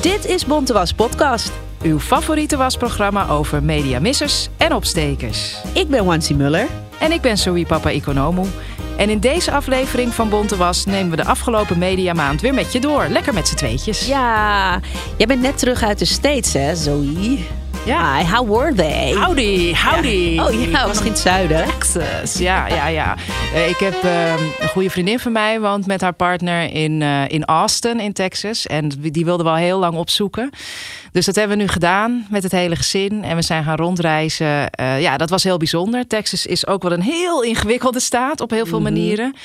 Dit is Bonte Was Podcast. Uw favoriete wasprogramma over mediamissers en opstekers. Ik ben Wansi Muller. En ik ben Zoe Papa Economo. En in deze aflevering van Bonte Was nemen we de afgelopen mediamaand weer met je door. Lekker met z'n tweetjes. Ja, jij bent net terug uit de States, hè, Zoe? Ja. Hi, how were they? Howdy, howdy. Oh ja, was in het zuiden. Texas. Ja, ja, ja. Eh, ik heb eh, een goede vriendin van mij, woont met haar partner in, eh, in Austin in Texas. En die wilde wel heel lang opzoeken. Dus dat hebben we nu gedaan met het hele gezin. En we zijn gaan rondreizen. Eh, ja, dat was heel bijzonder. Texas is ook wel een heel ingewikkelde staat op heel veel manieren. Eh,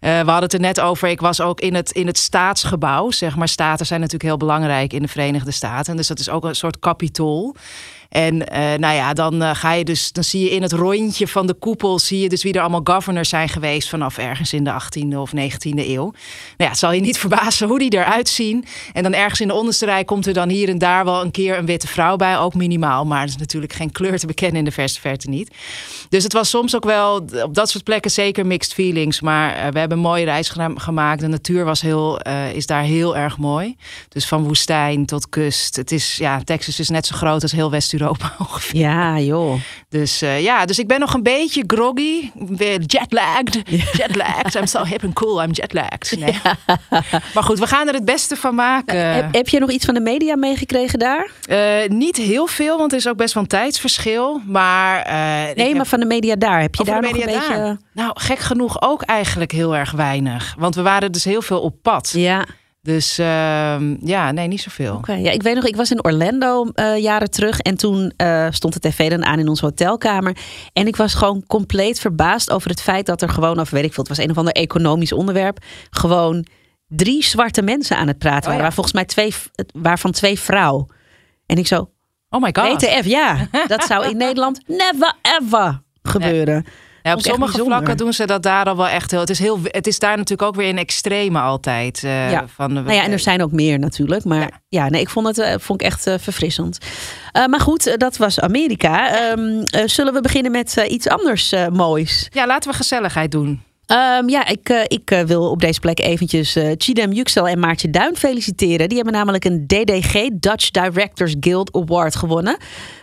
we hadden het er net over. Ik was ook in het, in het staatsgebouw. Zeg maar, staten zijn natuurlijk heel belangrijk in de Verenigde Staten. Dus dat is ook een soort kapitool. En eh, nou ja, dan eh, ga je dus, dan zie je in het rondje van de koepel, zie je dus wie er allemaal governors zijn geweest vanaf ergens in de 18e of 19e eeuw. Nou ja, het zal je niet verbazen hoe die eruit zien. En dan ergens in de onderste rij komt er dan hier en daar wel een keer een witte vrouw bij, ook minimaal. Maar er is natuurlijk geen kleur te bekennen in de verste verte niet. Dus het was soms ook wel op dat soort plekken zeker mixed feelings. Maar eh, we hebben een mooie reis gemaakt. De natuur was heel, is daar heel erg mooi. Dus van woestijn tot kust. Het is, ja, Texas is net zo groot als heel West-Europa ongeveer. Ja, joh. Dus uh, ja, dus ik ben nog een beetje groggy. Weer jetlagged. Jetlagged. I'm so hip and cool. I'm jetlagged. Nee. Ja. Maar goed, we gaan er het beste van maken. Heb, heb je nog iets van de media meegekregen daar? niet heel veel, want er is ook best wel een tijdsverschil. Maar, nee, maar van de media daar. Heb je Over daar nog media een beetje... daar? Nou, gek genoeg ook eigenlijk heel erg weinig. Want we waren dus heel veel op pad. Ja. Dus uh, ja, nee, niet zoveel. Okay, ja, ik weet nog, ik was in Orlando uh, jaren terug en toen uh, stond de tv dan aan in onze hotelkamer. En ik was gewoon compleet verbaasd over het feit dat er gewoon over, weet ik veel, het was een of ander economisch onderwerp, gewoon drie zwarte mensen aan het praten Oh, waren. ja. Waar volgens mij twee, waarvan twee vrouw. En ik zo, Oh my god. WTF, ja, dat zou in Nederland never ever gebeuren. Ja, op sommige bijzonder. vlakken doen ze dat daar al wel echt heel. Het is, heel, het is daar natuurlijk ook weer in extreme altijd. eh, Ja. van, Nou ja, en er zijn ook meer natuurlijk. Maar ja, Ja. nee, ik vond het eh, vond ik echt eh, verfrissend. Maar goed, dat was Amerika. Ehm, eh, zullen we beginnen met iets anders moois? Ja, laten we gezelligheid doen. Ehm, ja, ik, eh, ik eh, wil op deze plek eventjes eh Chidem Yüksel en Maartje Duin feliciteren. Die hebben namelijk een DDG, Dutch Directors Guild Award gewonnen.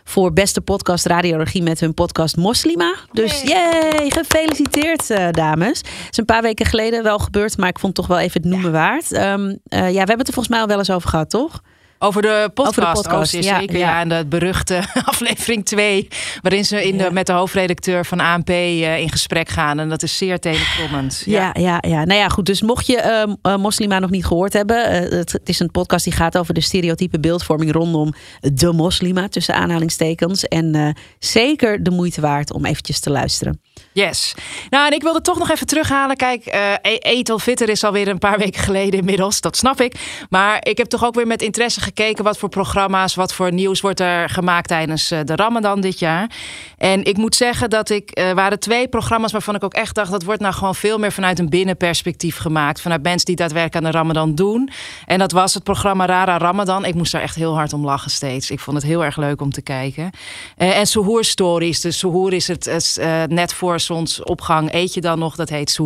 Voor beste podcast radiologie met hun podcast Moslima. Dus yay, gefeliciteerd dames. Het is een paar weken geleden wel gebeurd, maar ik vond het toch wel even het noemen waard. Ehm, eh, ja, we hebben het er volgens mij al wel eens over gehad, toch? Over de podcast, Over de podcast, oh, zeer ja, zeker. ja. Ja, en de beruchte aflevering 2, waarin ze in de, Ja. met de hoofdredacteur van ANP eh, in gesprek gaan. En dat is zeer tenenkrommend. Ja, ja, ja. Nou ja, goed. Dus mocht je ehm, eh, Moslima nog niet gehoord hebben. eh, het, het is een podcast die gaat over de stereotype beeldvorming rondom de Moslima. Tussen aanhalingstekens. En zeker de moeite waard om eventjes te luisteren. Yes. Nou, en ik wilde toch nog even terughalen. Kijk, eh E- Ethel Fitter is alweer een paar weken geleden inmiddels. Dat snap ik. Maar ik heb toch ook weer met interesse gekeken... wat voor programma's, wat voor nieuws wordt er gemaakt... tijdens eh, de Ramadan dit jaar. En ik moet zeggen dat ik... er waren twee programma's waarvan ik ook echt dacht... dat wordt nou gewoon veel meer vanuit een binnenperspectief gemaakt. Vanuit mensen die daadwerkelijk aan de Ramadan doen. En dat was het programma Rara Ramadan. Ik moest daar echt heel hard om lachen steeds. Ik vond het heel erg leuk om te kijken. En Suhoor Stories. Dus Suhoor is het net voor zonsopgang eet je dan nog. Dat heet.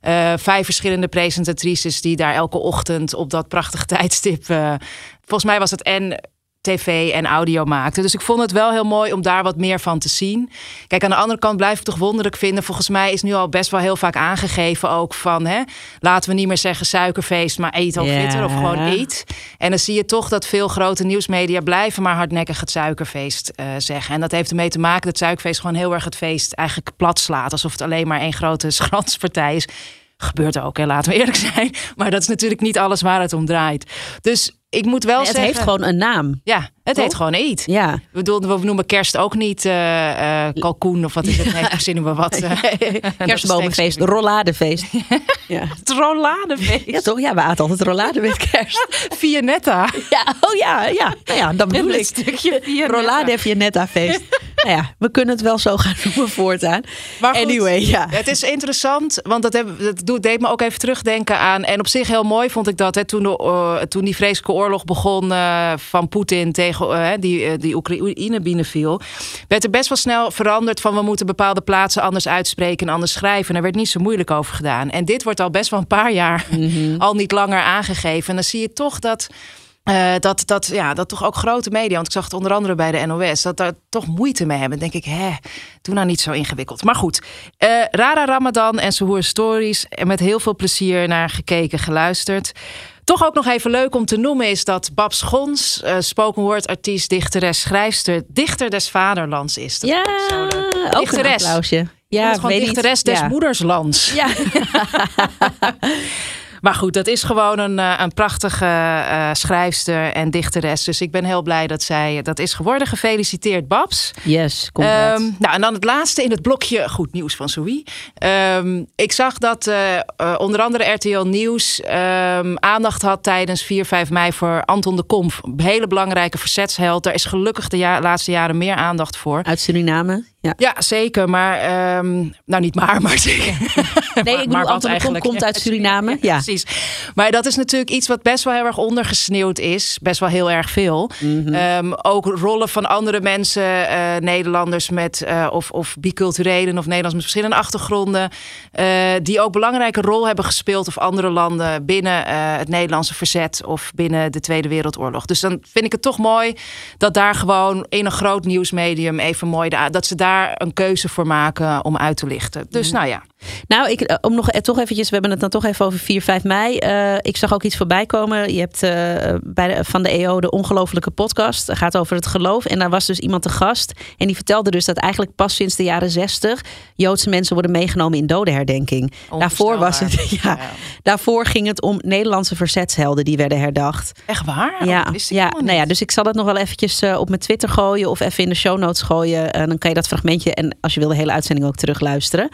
Eh, vijf verschillende presentatrices die daar elke ochtend op dat prachtige tijdstip... eh, volgens mij was het en tv en audio maakten. Dus ik vond het wel heel mooi om daar wat meer van te zien. Kijk, aan de andere kant blijf ik toch wonderlijk vinden. Volgens mij is nu al best wel heel vaak aangegeven ook van... Hè, laten we niet meer zeggen suikerfeest, maar eet Ja. fitter of gewoon eet. En dan zie je toch dat veel grote nieuwsmedia blijven maar hardnekkig het suikerfeest eh, zeggen. En dat heeft ermee te maken dat suikerfeest gewoon heel erg het feest eigenlijk plat slaat. Alsof het alleen maar één grote schranspartij is. Gebeurt ook, hè, laten we eerlijk zijn. Maar dat is natuurlijk niet alles waar het om draait. Dus ik moet wel het zeggen... heeft gewoon een naam. Ja, het heet gewoon eet. Ja. Bedoel, we noemen kerst ook niet eh, eh, kalkoen of wat is het? Nee, ik verzin maar wat. eh. Kerstbomenfeest, rolladefeest. ja. Het ja, toch? Ja, we aten altijd rollade met kerst. Vianetta. Ja, oh ja, ja. Nou ja, dan bedoel Een ik. stukje Vianetta. Rollade Vianetta feest. nou ja, we kunnen het wel zo gaan noemen voortaan. Maar goed, anyway, ja. Het is interessant, want dat, heb, dat doet- deed me ook even terugdenken aan. En op zich heel mooi vond ik dat. Hè, toen, de, toen die vreselijke oorlog begon van Poetin tegen die, eh, die Oekraïne binnenviel. werd er best wel snel veranderd van we moeten bepaalde plaatsen anders uitspreken en anders schrijven. En er werd niet zo moeilijk over gedaan. En dit wordt al best wel een paar jaar al niet langer aangegeven. En dan zie je toch dat. eh, dat, dat, ja, dat toch ook grote media, want ik zag het onder andere bij de NOS, dat daar toch moeite mee hebben. Dan denk ik, hè, doe nou niet zo ingewikkeld. Maar goed, eh, Rara Ramadan en Sohoor Stories, er met heel veel plezier naar gekeken, geluisterd. Toch ook nog even leuk om te noemen is dat Babs Gons, eh, spoken word artiest, dichteres, schrijfster, dichter des vaderlands is. Dat Ja, ook een Dichteres. applausje. Ja, Ja, gewoon weet dichteres niet. des ja. moederslands. Ja. Maar goed, dat is gewoon een, eh, een prachtige eh, schrijfster en dichteres. Dus ik ben heel blij dat zij dat is geworden. Gefeliciteerd, Babs. Yes, congrats. Ehm, nou, en dan het laatste in het blokje goed nieuws van Sowie. Ehm, ik zag dat eh, onder andere RTL Nieuws ehm, aandacht had tijdens 4, 5 mei voor Anton de Komf. Een hele belangrijke verzetsheld. Daar is gelukkig de ja- laatste jaren meer aandacht voor. Uit Suriname. Ja. Ja, zeker. Maar, ehm, nou niet maar, maar zeker. Nee, ik bedoel, Anton eigenlijk. komt uit Suriname. Ja. Precies. Maar dat is natuurlijk iets wat best wel heel erg ondergesneeuwd is. Best wel heel erg veel. Mhm. Ehm, ook rollen van andere mensen, eh, Nederlanders met eh, of, of biculturelen of Nederlanders met verschillende achtergronden. eh, die ook belangrijke rol hebben gespeeld of andere landen binnen het Nederlandse verzet of binnen de Tweede Wereldoorlog. Dus dan vind ik het toch mooi dat daar gewoon in een groot nieuwsmedium even mooi dat ze daar een keuze voor maken om uit te lichten. Dus nou ja. Nou, ik, eh, om nog eh, toch eventjes, we hebben het dan toch even over 4, 5 mei. Eh, ik zag ook iets voorbij komen. Je hebt bij de, van de EO de ongelofelijke podcast. Het gaat over het geloof. En daar was dus iemand te gast. En die vertelde dus dat eigenlijk pas sinds de jaren 60 Joodse mensen worden meegenomen in dodenherdenking. Daarvoor was het, ja, Ja. daarvoor ging het om Nederlandse verzetshelden die werden herdacht. Echt waar? Oh, Ja, ja, nou ja, dus ik zal dat nog wel eventjes op mijn Twitter gooien of even in de show notes gooien. En dan kan je dat fragmentje en als je wil de hele uitzending ook terugluisteren.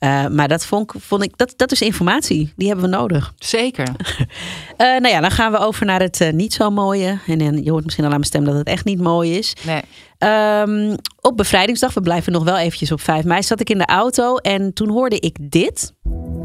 Eh, maar dat vond, ik- vond ik, dat, dat is informatie. Die hebben we nodig. Zeker. Eh, nou ja, dan gaan we over naar het eh, niet zo mooie. En, en je hoort misschien al aan mijn stem dat het echt niet mooi is. Nee. Ehm, op bevrijdingsdag, we blijven nog wel eventjes op 5 mei, zat ik in de auto en toen hoorde ik dit.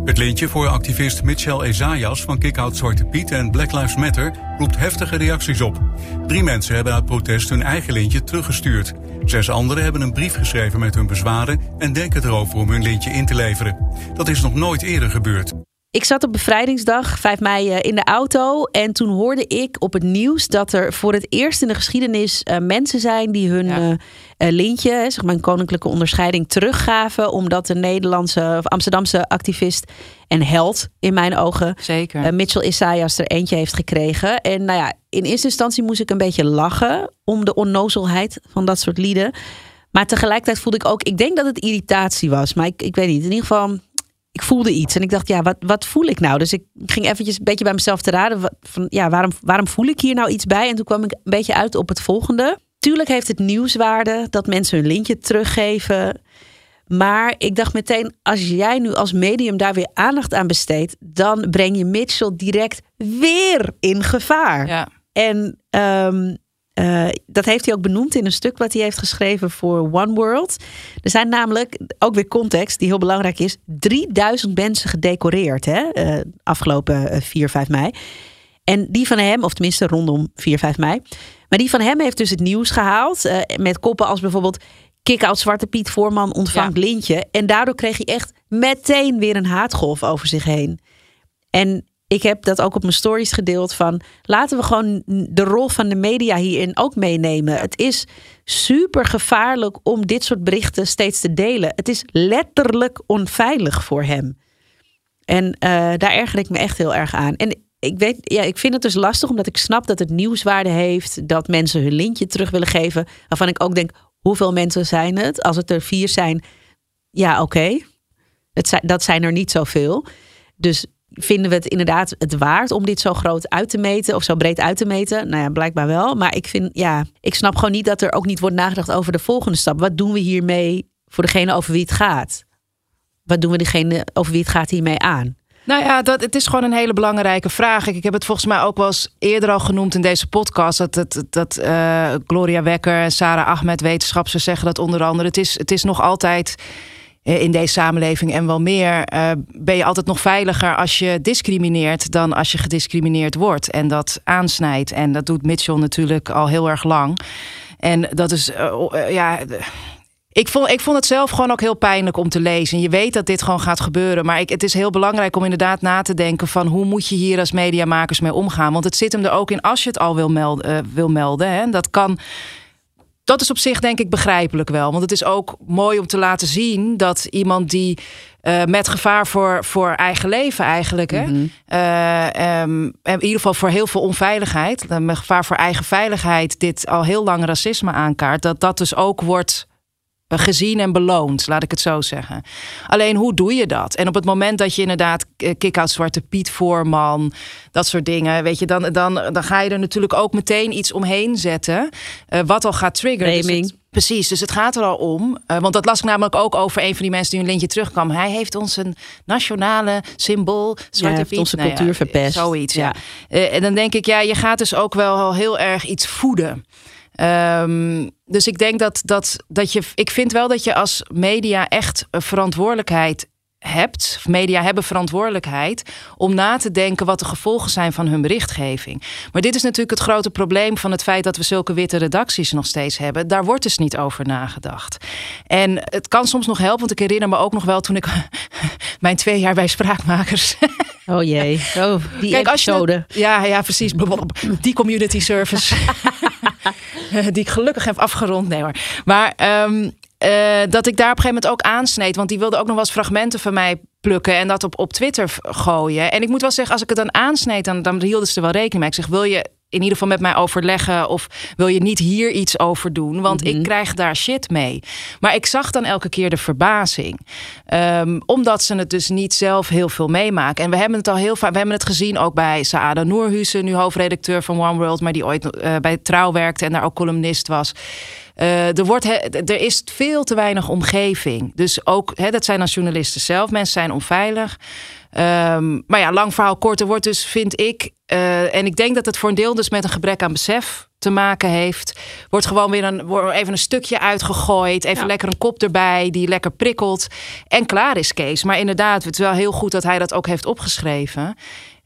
Het lintje voor activist Mitchell Ezayas van Kickout Zwarte Piet en Black Lives Matter roept heftige reacties op. Drie mensen hebben uit protest hun eigen lintje teruggestuurd. Zes anderen hebben een brief geschreven met hun bezwaren en denken erover om hun lintje in te leveren. Dat is nog nooit eerder gebeurd. Ik zat op bevrijdingsdag 5 mei eh, in de auto en toen hoorde ik op het nieuws dat er voor het eerst in de geschiedenis eh, mensen zijn die hun Ja. eh, lintje, hè, zeg maar een koninklijke onderscheiding, teruggaven omdat de Nederlandse of Amsterdamse activist en held in mijn ogen Zeker. eh, Mitchell Isaias er eentje heeft gekregen. En nou ja, in eerste instantie moest ik een beetje lachen om de onnozelheid van dat soort lieden. Maar tegelijkertijd voelde ik ook, ik denk dat het irritatie was. Maar ik, ik weet niet, in ieder geval, ik voelde iets. En ik dacht, ja, wat, wat voel ik nou? Dus ik ging eventjes een beetje bij mezelf te raden. Wat, van, ja, waarom, waarom voel ik hier nou iets bij? En toen kwam ik een beetje uit op het volgende. Tuurlijk heeft het nieuwswaarde dat mensen hun lintje teruggeven. Maar ik dacht meteen, als jij nu als medium daar weer aandacht aan besteedt, dan breng je Mitchell direct weer in gevaar. ja. En ehm, eh, dat heeft hij ook benoemd in een stuk wat hij heeft geschreven voor One World. Er zijn namelijk, ook weer context die heel belangrijk is, 3000 mensen gedecoreerd hè, eh, afgelopen eh, 4, 5 mei. En die van hem, of tenminste rondom 4, 5 mei. Maar die van hem heeft dus het nieuws gehaald. eh, met koppen als bijvoorbeeld Kick-out Zwarte Piet Voorman ontvangt Lintje. En daardoor kreeg hij echt meteen weer een haatgolf over zich heen. En ik heb dat ook op mijn stories gedeeld van laten we gewoon de rol van de media hierin ook meenemen. Het is super gevaarlijk om dit soort berichten steeds te delen. Het is letterlijk onveilig voor hem. En eh, daar erger ik me echt heel erg aan. En ik weet, ja, ik vind het dus lastig omdat ik snap dat het nieuwswaarde heeft dat mensen hun lintje terug willen geven. Waarvan ik ook denk, hoeveel mensen zijn het? Als het er vier zijn, ja, oké. Dat zijn er niet zoveel. Dus vinden we het inderdaad het waard om dit zo groot uit te meten of zo breed uit te meten? Nou ja, blijkbaar wel. Maar ik vind, ja, ik snap gewoon niet dat er ook niet wordt nagedacht over de volgende stap. Wat doen we hiermee voor degene over wie het gaat? Wat doen we degene over wie het gaat hiermee aan? Nou ja, dat, het is gewoon een hele belangrijke vraag. Ik, ik heb het volgens mij ook wel eens eerder al genoemd in deze podcast. Dat, dat, dat uh, Gloria Wekker en Sarah Ahmed, wetenschappers, zeggen dat onder andere. Het is, het is nog altijd eh, in deze samenleving en wel meer, uh, ben je altijd nog veiliger als je discrimineert dan als je gediscrimineerd wordt. En dat aansnijdt. En dat doet Mitchell natuurlijk al heel erg lang. En dat is, uh, ja. Ik vond, ik vond het zelf gewoon ook heel pijnlijk om te lezen. Je weet dat dit gewoon gaat gebeuren. Maar ik, het is heel belangrijk om inderdaad na te denken van hoe moet je hier als mediamakers mee omgaan. Want het zit hem er ook in als je het al wil melden. Wil melden hè. Dat kan dat is op zich denk ik begrijpelijk wel. Want het is ook mooi om te laten zien dat iemand die uh, met gevaar voor, voor eigen leven eigenlijk, hè, -hmm. uh, um, in ieder geval voor heel veel onveiligheid, met gevaar voor eigen veiligheid, dit al heel lang racisme aankaart, dat dat dus ook wordt gezien en beloond, laat ik het zo zeggen. Alleen hoe doe je dat? En op het moment dat je inderdaad kick-out Zwarte Piet voorman, dat soort dingen, weet je, dan, dan, dan ga je er natuurlijk ook meteen iets omheen zetten, uh, wat al gaat triggeren. Dus precies, dus het gaat er al om. Uh, want dat las ik namelijk ook over een van die mensen die een lintje terugkwam. Hij heeft ons een nationale symbool, Zwarte ja, Piet. onze nou cultuur ja, verpest. Zoiets, ja. ja. Uh, en dan denk ik, ja, je gaat dus ook wel heel erg iets voeden. Um, dus ik denk dat, dat, dat je. Ik vind wel dat je als media echt een verantwoordelijkheid hebt. Media hebben verantwoordelijkheid om na te denken wat de gevolgen zijn van hun berichtgeving. Maar dit is natuurlijk het grote probleem van het feit dat we zulke witte redacties nog steeds hebben. Daar wordt dus niet over nagedacht. En het kan soms nog helpen, want ik herinner me ook nog wel toen ik mijn twee jaar bij Spraakmakers. Oh jee, oh, die Kijk, episode. Je, ja, ja, precies. Die community service. die ik gelukkig heb afgerond. Nee hoor. Maar um, uh, dat ik daar op een gegeven moment ook aansneed. Want die wilde ook nog wel eens fragmenten van mij plukken en dat op, op Twitter gooien. En ik moet wel zeggen, als ik het dan aansneed, dan, dan hielden ze er wel rekening mee. Ik zeg, wil je in ieder geval met mij overleggen of wil je niet hier iets over doen? Want mm -hmm. ik krijg daar shit mee. Maar ik zag dan elke keer de verbazing. Um, omdat ze het dus niet zelf heel veel meemaken. En we hebben het al heel vaak, we hebben het gezien ook bij Saada Noorhusen, nu hoofdredacteur van One World, maar die ooit uh, bij Trouw werkte en daar ook columnist was. Uh, er, wordt er is veel te weinig omgeving. Dus ook, he, dat zijn als journalisten zelf. Mensen zijn onveilig. Um, maar ja, lang verhaal kort. Er wordt dus, vind ik, uh, en ik denk dat het voor een deel dus met een gebrek aan besef te maken heeft. Wordt gewoon weer een, wordt even een stukje uitgegooid. Even ja. lekker een kop erbij die lekker prikkelt. En klaar is Kees. Maar inderdaad, het is wel heel goed dat hij dat ook heeft opgeschreven.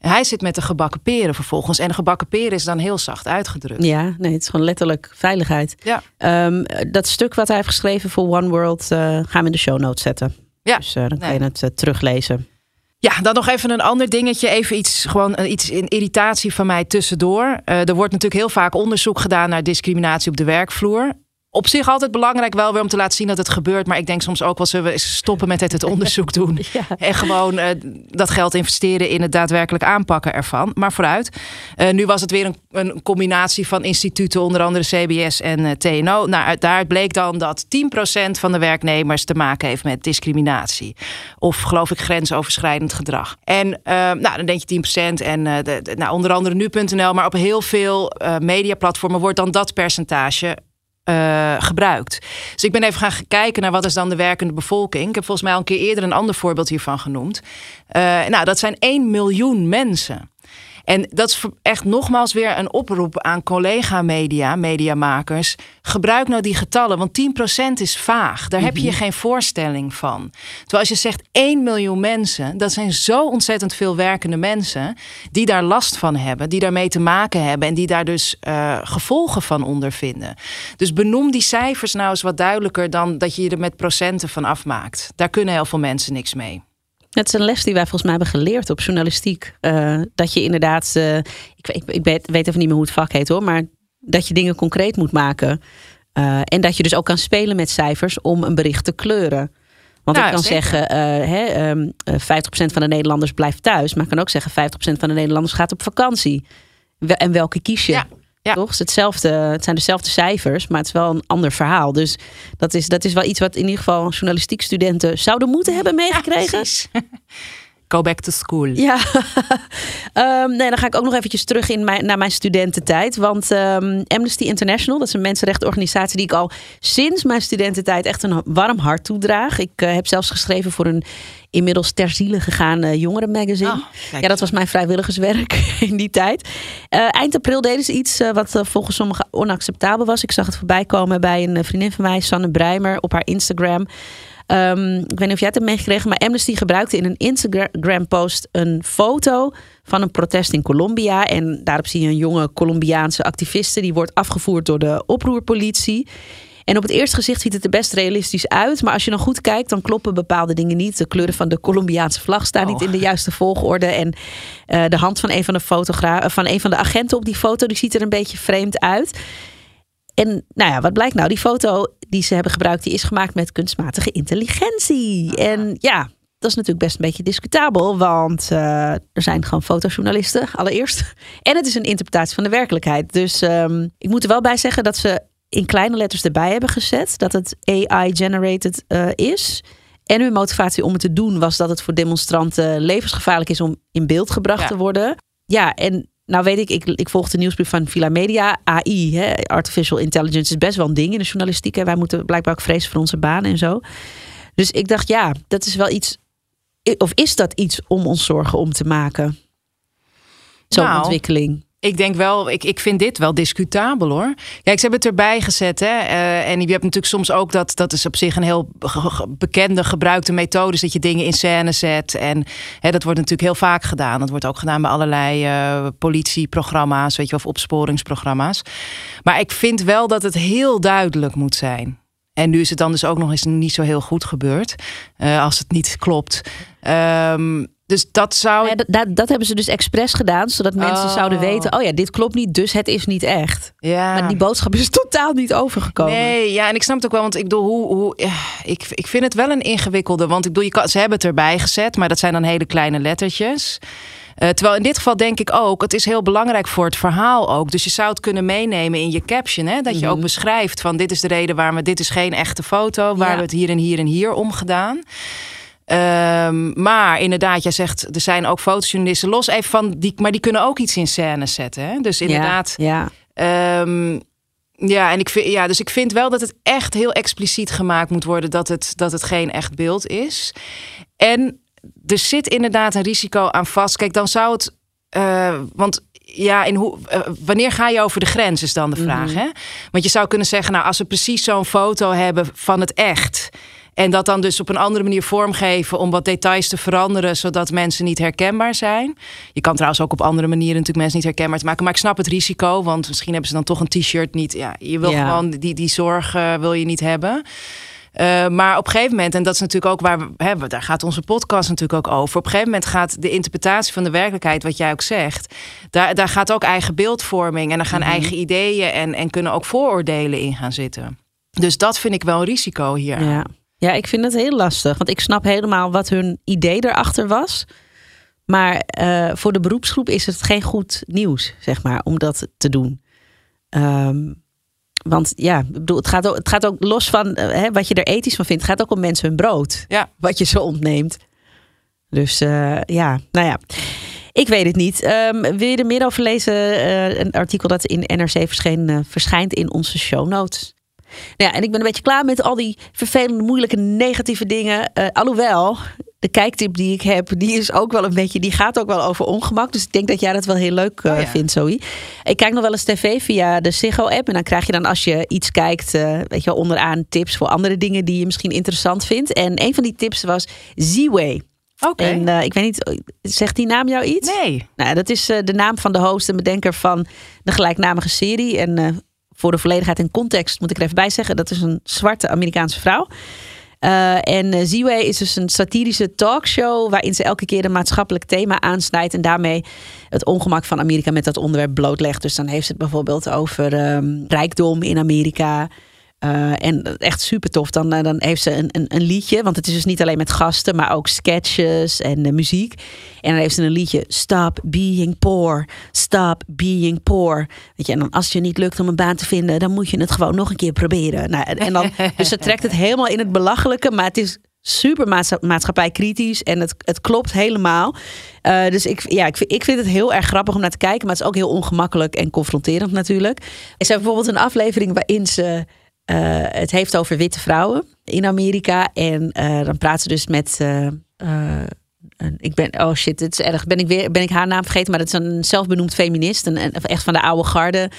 Hij zit met de gebakken peren vervolgens. En de gebakken peren is dan heel zacht uitgedrukt. Ja, nee, het is gewoon letterlijk veiligheid. Ja. Um, dat stuk wat hij heeft geschreven voor One World uh, gaan we in de show notes zetten. Ja. Dus uh, dan kan nee. je het uh, teruglezen. Ja, dan nog even een ander dingetje. Even iets, gewoon iets in irritatie van mij tussendoor. Er wordt natuurlijk heel vaak onderzoek gedaan naar discriminatie op de werkvloer op zich altijd belangrijk wel weer om te laten zien dat het gebeurt. Maar ik denk soms ook wel zullen we stoppen met het, het onderzoek doen. ja. En gewoon uh, dat geld investeren in het daadwerkelijk aanpakken ervan. Maar vooruit. Uh, nu was het weer een, een, combinatie van instituten, onder andere CBS en uh, TNO. Nou, daaruit bleek dan dat 10% van de werknemers te maken heeft met discriminatie. Of geloof ik grensoverschrijdend gedrag. En nou, dan denk je 10% en de, de, nou, onder andere nu.nl. Maar op heel veel mediaplatformen wordt dan dat percentage uh, gebruikt. Dus ik ben even gaan kijken naar wat is dan de werkende bevolking. Ik heb volgens mij al een keer eerder een ander voorbeeld hiervan genoemd. Uh, nou, dat zijn 1 miljoen mensen. En dat is echt nogmaals weer een oproep aan collega-media, mediamakers. Gebruik nou die getallen, want 10% is vaag. Daar heb je Mhm. geen voorstelling van. Terwijl als je zegt 1 miljoen mensen, dat zijn zo ontzettend veel werkende mensen die daar last van hebben, die daarmee te maken hebben en die daar dus uh, gevolgen van ondervinden. Dus benoem die cijfers nou eens wat duidelijker dan dat je je er met procenten van afmaakt. Daar kunnen heel veel mensen niks mee. Het is een les die wij volgens mij hebben geleerd op journalistiek. Uh, dat je inderdaad, uh, ik, ik, ik, weet, even niet meer hoe het vak heet hoor, maar dat je dingen concreet moet maken. Uh, en dat je dus ook kan spelen met cijfers om een bericht te kleuren. Want ja, ik kan zeker. zeggen, hè, um, 50% van de Nederlanders blijft thuis. Maar ik kan ook zeggen, 50% van de Nederlanders gaat op vakantie. En welke kies je? Ja. Ja. Toch? Het, hetzelfde, het zijn dezelfde cijfers, maar het is wel een ander verhaal. Dus dat is, dat is wel iets wat in ieder geval journalistiek studenten zouden moeten hebben meegekregen. Ja, go back to school. Ja, um, nee, dan ga ik ook nog eventjes terug in mijn, naar mijn studententijd. Want um, Amnesty International, dat is een mensenrechtenorganisatie die ik al sinds mijn studententijd echt een warm hart toedraag. Ik uh, heb zelfs geschreven voor een inmiddels ter ziele gegaan uh, jongerenmagazine. Oh, ja, dat was mijn vrijwilligerswerk in die tijd. Uh, eind april deden ze iets uh, wat volgens sommigen onacceptabel was. Ik zag het voorbij komen bij een vriendin van mij, Sanne Breimer, op haar Instagram. Um, ik weet niet of jij het hebt meegekregen, maar Amnesty gebruikte in een Instagram-post een foto van een protest in Colombia. En daarop zie je een jonge Colombiaanse activiste die wordt afgevoerd door de oproerpolitie. En op het eerste gezicht ziet het er best realistisch uit. Maar als je dan goed kijkt, dan kloppen bepaalde dingen niet. De kleuren van de Colombiaanse vlag staan niet oh. in de juiste volgorde. En uh, de hand van een van de, van een van de agenten op die foto, die ziet er een beetje vreemd uit. En nou ja, wat blijkt nou? Die foto die ze hebben gebruikt, die is gemaakt met kunstmatige intelligentie. Ah. En ja, dat is natuurlijk best een beetje discutabel, want uh, er zijn gewoon fotojournalisten, allereerst. En het is een interpretatie van de werkelijkheid. Dus um, ik moet er wel bij zeggen dat ze in kleine letters erbij hebben gezet dat het AI-generated uh, is. En hun motivatie om het te doen was dat het voor demonstranten levensgevaarlijk is om in beeld gebracht te worden. Ja, en nou weet ik, ik, ik volg de nieuwsbrief van Villa Media. AI, hè, artificial intelligence, is best wel een ding in de journalistiek. Hè. Wij moeten blijkbaar ook vrezen voor onze baan en zo. Dus ik dacht, ja, dat is wel iets. Of is dat iets om ons zorgen om te maken? Zo'n nou, ontwikkeling. Ik denk wel, ik, ik vind dit wel discutabel hoor. Kijk, ze hebben het erbij gezet. Hè? Uh, en je hebt natuurlijk soms ook dat, dat is op zich een heel bekende, gebruikte methode, dat je dingen in scène zet. En hè, dat wordt natuurlijk heel vaak gedaan. Dat wordt ook gedaan bij allerlei uh, politieprogramma's, weet je, of opsporingsprogramma's. Maar ik vind wel dat het heel duidelijk moet zijn. En nu is het dan dus ook nog eens niet zo heel goed gebeurd. Uh, als het niet klopt. Um, dus dat zou. Ja, dat, dat, hebben ze dus expres gedaan, zodat mensen oh. zouden weten: oh ja, dit klopt niet, dus het is niet echt. Ja. Maar die boodschap is totaal niet overgekomen. Nee, ja, en ik snap het ook wel, want ik bedoel, hoe, hoe, ik, ik vind het wel een ingewikkelde. Want ik bedoel, je kan, ze hebben het erbij gezet, maar dat zijn dan hele kleine lettertjes. Uh, terwijl in dit geval denk ik ook, het is heel belangrijk voor het verhaal ook. Dus je zou het kunnen meenemen in je caption. Hè? Dat je ook mhm. beschrijft van dit is de reden waarom we, dit is geen echte foto, waar we het hier en hier en hier om gedaan. Um, maar inderdaad, jij zegt, er zijn ook fotojournalisten los even van die, maar die kunnen ook iets in scène zetten. Hè? Dus inderdaad. Ja. ja. Um, ja, en ik vind, ja, dus ik vind wel dat het echt heel expliciet gemaakt moet worden dat het, dat het geen echt beeld is. En er zit inderdaad een risico aan vast. Kijk, dan zou het. Uh, want ja, in hoe, uh, wanneer ga je over de grens, is dan de vraag. Mm -hmm. hè? Want je zou kunnen zeggen, nou, als we precies zo'n foto hebben van het echt. En dat dan dus op een andere manier vormgeven om wat details te veranderen, zodat mensen niet herkenbaar zijn. Je kan trouwens ook op andere manieren natuurlijk mensen niet herkenbaar te maken. Maar ik snap het risico, want misschien hebben ze dan toch een t-shirt niet. Ja, je wil gewoon die, die zorg uh, wil je niet hebben. Uh, maar op een gegeven moment, en dat is natuurlijk ook waar we hebben, daar gaat onze podcast natuurlijk ook over. Op een gegeven moment gaat de interpretatie van de werkelijkheid, wat jij ook zegt, daar, daar gaat ook eigen beeldvorming en er gaan mm -hmm. eigen ideeën en, en kunnen ook vooroordelen in gaan zitten. Dus dat vind ik wel een risico hier. Ja. Ja, ik vind het heel lastig. Want ik snap helemaal wat hun idee erachter was. Maar uh, voor de beroepsgroep is het geen goed nieuws, zeg maar, om dat te doen. Um, want ja, bedoel, het, gaat ook, het gaat ook los van uh, hè, wat je er ethisch van vindt. Het gaat ook om mensen hun brood. Ja. Wat je ze ontneemt. Dus uh, ja, nou ja. Ik weet het niet. Um, wil je er meer over lezen? een artikel dat in NRC verscheen, verschijnt in onze show notes. Nou ja, en ik ben een beetje klaar met al die vervelende, moeilijke, negatieve dingen. Uh, alhoewel, de kijktip die ik heb, die is ook wel een beetje, die gaat ook wel over ongemak. Dus ik denk dat jij dat wel heel leuk uh, oh ja. vindt, Zoe. Ik kijk nog wel eens tv via de Ziggo-app. En dan krijg je dan als je iets kijkt, uh, weet je wel, onderaan tips voor andere dingen die je misschien interessant vindt. En een van die tips was Z-Way. Oké. Okay. En uh, ik weet niet, zegt die naam jou iets? Nee. Nou, dat is uh, de naam van de host en bedenker van de gelijknamige serie. En uh, voor de volledigheid en context moet ik er even bij zeggen. Dat is een zwarte Amerikaanse vrouw. Uh, en uh, Z-Way is dus een satirische talkshow waarin ze elke keer een maatschappelijk thema aansnijdt en daarmee het ongemak van Amerika met dat onderwerp blootlegt. Dus dan heeft ze het bijvoorbeeld over um, rijkdom in Amerika. Uh, en echt super tof. Dan, uh, dan heeft ze een, een, een, liedje. Want het is dus niet alleen met gasten, maar ook sketches en uh, muziek. En dan heeft ze een liedje. Stop being poor. Stop being poor. Weet je, en dan als het je niet lukt om een baan te vinden, dan moet je het gewoon nog een keer proberen. Nou, en dan, dus ze trekt het helemaal in het belachelijke. Maar het is super maatschappijkritisch en het, het klopt helemaal. Eh, dus ik, ja, ik, vind, ik vind het heel erg grappig om naar te kijken, maar het is ook heel ongemakkelijk en confronterend natuurlijk. Er is bijvoorbeeld een aflevering waarin ze eh, het heeft over witte vrouwen in Amerika. En eh, dan praat ze dus met. eh, eh, een- ik ben, oh shit, het is erg. Ben ik, weer, ben ik haar naam vergeten? Maar dat is een zelfbenoemd feminist. Een, een- echt van de oude garde.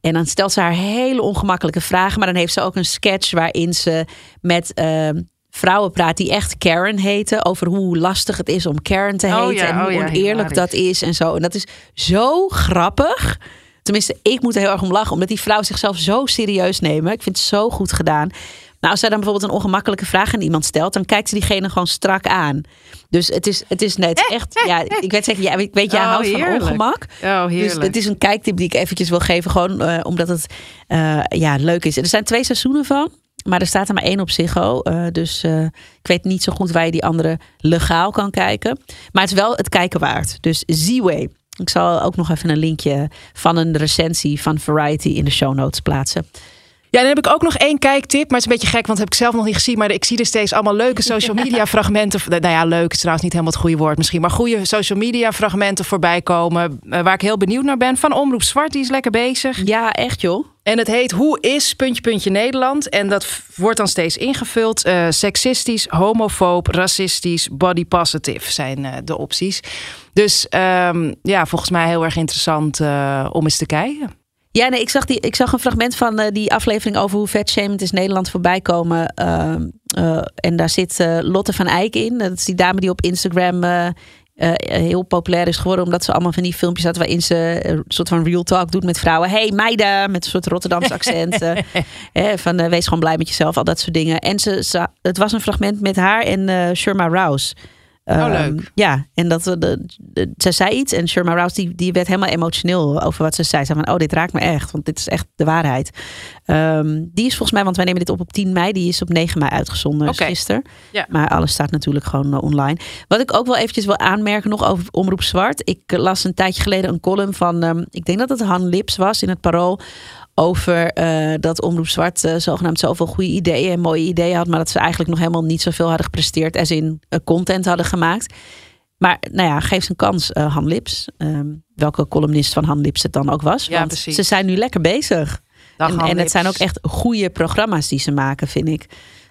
En dan stelt ze haar hele ongemakkelijke vragen. Maar dan heeft ze ook een sketch waarin ze met ehm, vrouwen praat die echt Karen heten. Over hoe lastig het is om Karen te Oh heten. ja, en hoe oh ja, oneerlijk hilarisch. dat is en zo. En dat is zo grappig. Tenminste, ik moet er heel erg om lachen. Omdat die vrouw zichzelf zo serieus nemen. Ik vind het zo goed gedaan. Nou, als zij dan bijvoorbeeld een ongemakkelijke vraag aan iemand stelt, dan kijkt ze diegene gewoon strak aan. Dus het is, het is net echt. Ja, ik weet zeker, ja, ik weet, jij Oh, houdt van heerlijk. ongemak. Oh, Dus heerlijk. het is een kijktip die ik eventjes wil geven. Gewoon eh, omdat het eh, ja, leuk is. Er zijn twee seizoenen van. Maar er staat er maar één op Ziggo. Eh, dus eh, ik weet niet zo goed waar je die andere legaal kan kijken. Maar het is wel het kijken waard. Dus Z-Way. Ik zal ook nog even een linkje van een recensie van Variety in de show notes plaatsen. Ja, dan heb ik ook nog één kijktip. Maar het is een beetje gek, want dat heb ik zelf nog niet gezien. Maar ik zie er steeds allemaal leuke social media fragmenten. Nou ja, leuk is trouwens niet helemaal het goede woord misschien. Maar goede social media fragmenten voorbij komen. eh, Waar ik heel benieuwd naar ben. Van Omroep Zwart, die is lekker bezig. Ja, echt joh. En het heet Hoe is puntje puntje Nederland? En dat wordt dan steeds ingevuld. Eh, seksistisch, homofoob, racistisch, body positive zijn eh, de opties. Dus ehm, ja, volgens mij heel erg interessant om eens te kijken. Ja, nee, ik zag, die, ik zag een fragment van eh, die aflevering over hoe vetshamend is Nederland voorbij komen. Ehm, eh, en daar zit eh, Lotte van Eyck in. Dat is die dame die op Instagram heel populair is geworden. Omdat ze allemaal van die filmpjes had waarin ze een soort van real talk doet met vrouwen. Hey meiden, met een soort Rotterdamse accent. eh, van wees gewoon blij met jezelf, al dat soort dingen. En ze, ze- het was een fragment met haar en Sherma Rouse. Ehm, leuk. Ja, en dat, we de, de, ze zei iets en Sherma Rouse die, die werd helemaal emotioneel over wat ze zei. Ze zei van, oh, dit raakt me echt, want dit is echt de waarheid. Ehm, die is volgens mij, want wij nemen dit op op 10 mei, die is op 9 mei uitgezonden, gisteren. Ja. Maar alles staat natuurlijk gewoon eh, online. Wat ik ook wel eventjes wil aanmerken nog over Omroep Zwart. Ik las een tijdje geleden een column van, ehm, ik denk dat het Han Lips was in het Parool. Over eh, dat Omroep Zwart eh, zogenaamd zoveel goede ideeën en mooie ideeën had. Maar dat ze eigenlijk nog helemaal niet zoveel hadden gepresteerd. Als in eh, content hadden gemaakt. Maar nou ja, geef ze een kans, Han Lips. Ehm, welke columnist van Han Lips het dan ook was. Ja, want precies. ze zijn nu lekker bezig. Dag, en, en het zijn ook echt goede programma's die ze maken, vind ik.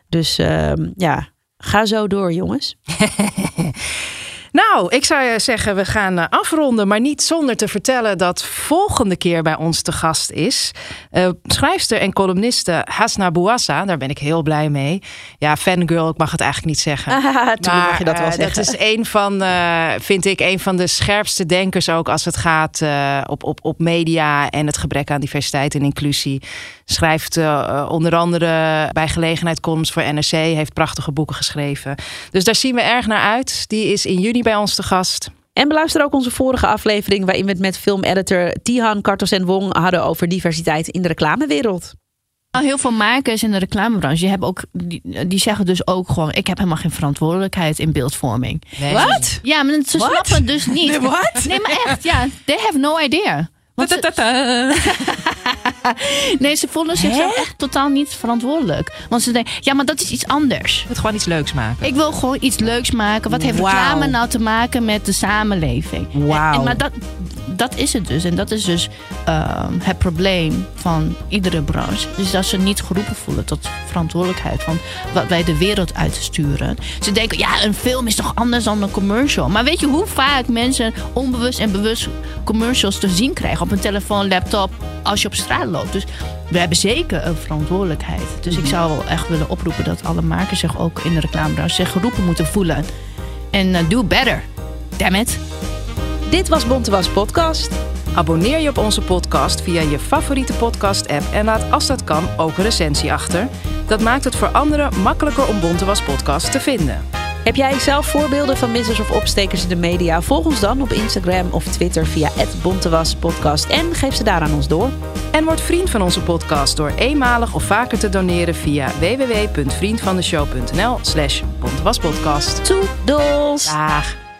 Dus ehm, ja, ga zo door, jongens. Nou, ik zou zeggen, we gaan eh, afronden, maar niet zonder te vertellen dat volgende keer bij ons te gast is eh, schrijfster en columniste Hasna Bouassa. Daar ben ik heel blij mee. Ja, fangirl, ik mag het eigenlijk niet zeggen. Ah, Toen mag je dat wel eh, zeggen. dat is een van, vind ik, een van de scherpste denkers ook als het gaat op, op, op media en het gebrek aan diversiteit en inclusie. Schrijft eh, eh, onder andere bij gelegenheid columns voor NRC, heeft prachtige boeken geschreven. Dus daar zien we erg naar uit. Die is in juni bij ons te gast. En beluister ook onze vorige aflevering... waarin we het met filmeditor Tihan Kartos en Wong hadden... over diversiteit in de reclamewereld. Heel veel makers in de reclamebranche die hebben ook, die, die zeggen dus ook gewoon: ik heb helemaal geen verantwoordelijkheid in beeldvorming. Wat? Ja, maar ze snappen dus niet. Nee, wat? Nee, maar echt, ja, they have no idea. Nee, ze voelen zichzelf echt totaal niet verantwoordelijk. Want ze denken, ja, maar dat is iets anders. Je moet gewoon iets leuks maken. Ik wil gewoon iets leuks maken. Wat heeft reclame nou te maken met de samenleving? Wauw. Maar dat, dat is het dus. En dat is dus ehm, het probleem van iedere branche. Dus dat ze niet geroepen voelen tot verantwoordelijkheid van wat wij de wereld uitsturen. Ze denken, ja, een film is toch anders dan een commercial. Maar weet je hoe vaak mensen onbewust en bewust commercials te zien krijgen op een telefoon, laptop, als je op straat loopt. Dus we hebben zeker een verantwoordelijkheid. Dus ik zou wel echt willen oproepen dat alle makers zich ook in de reclamebranche zich geroepen moeten voelen. En eh, do better. Damn it. Dit was Bontewas Podcast. Abonneer je op onze podcast via je favoriete podcast-app en laat als dat kan ook een recensie achter. Dat maakt het voor anderen makkelijker om Bontewas Podcast te vinden. Heb jij zelf voorbeelden van missers of opstekers in de media? Volg ons dan op Instagram of Twitter via @bontewaspodcast en geef ze daar aan ons door. En word vriend van onze podcast door eenmalig of vaker te doneren via www.vriendvandeshow.nl slash bontewaspodcast. Toedels! Dag!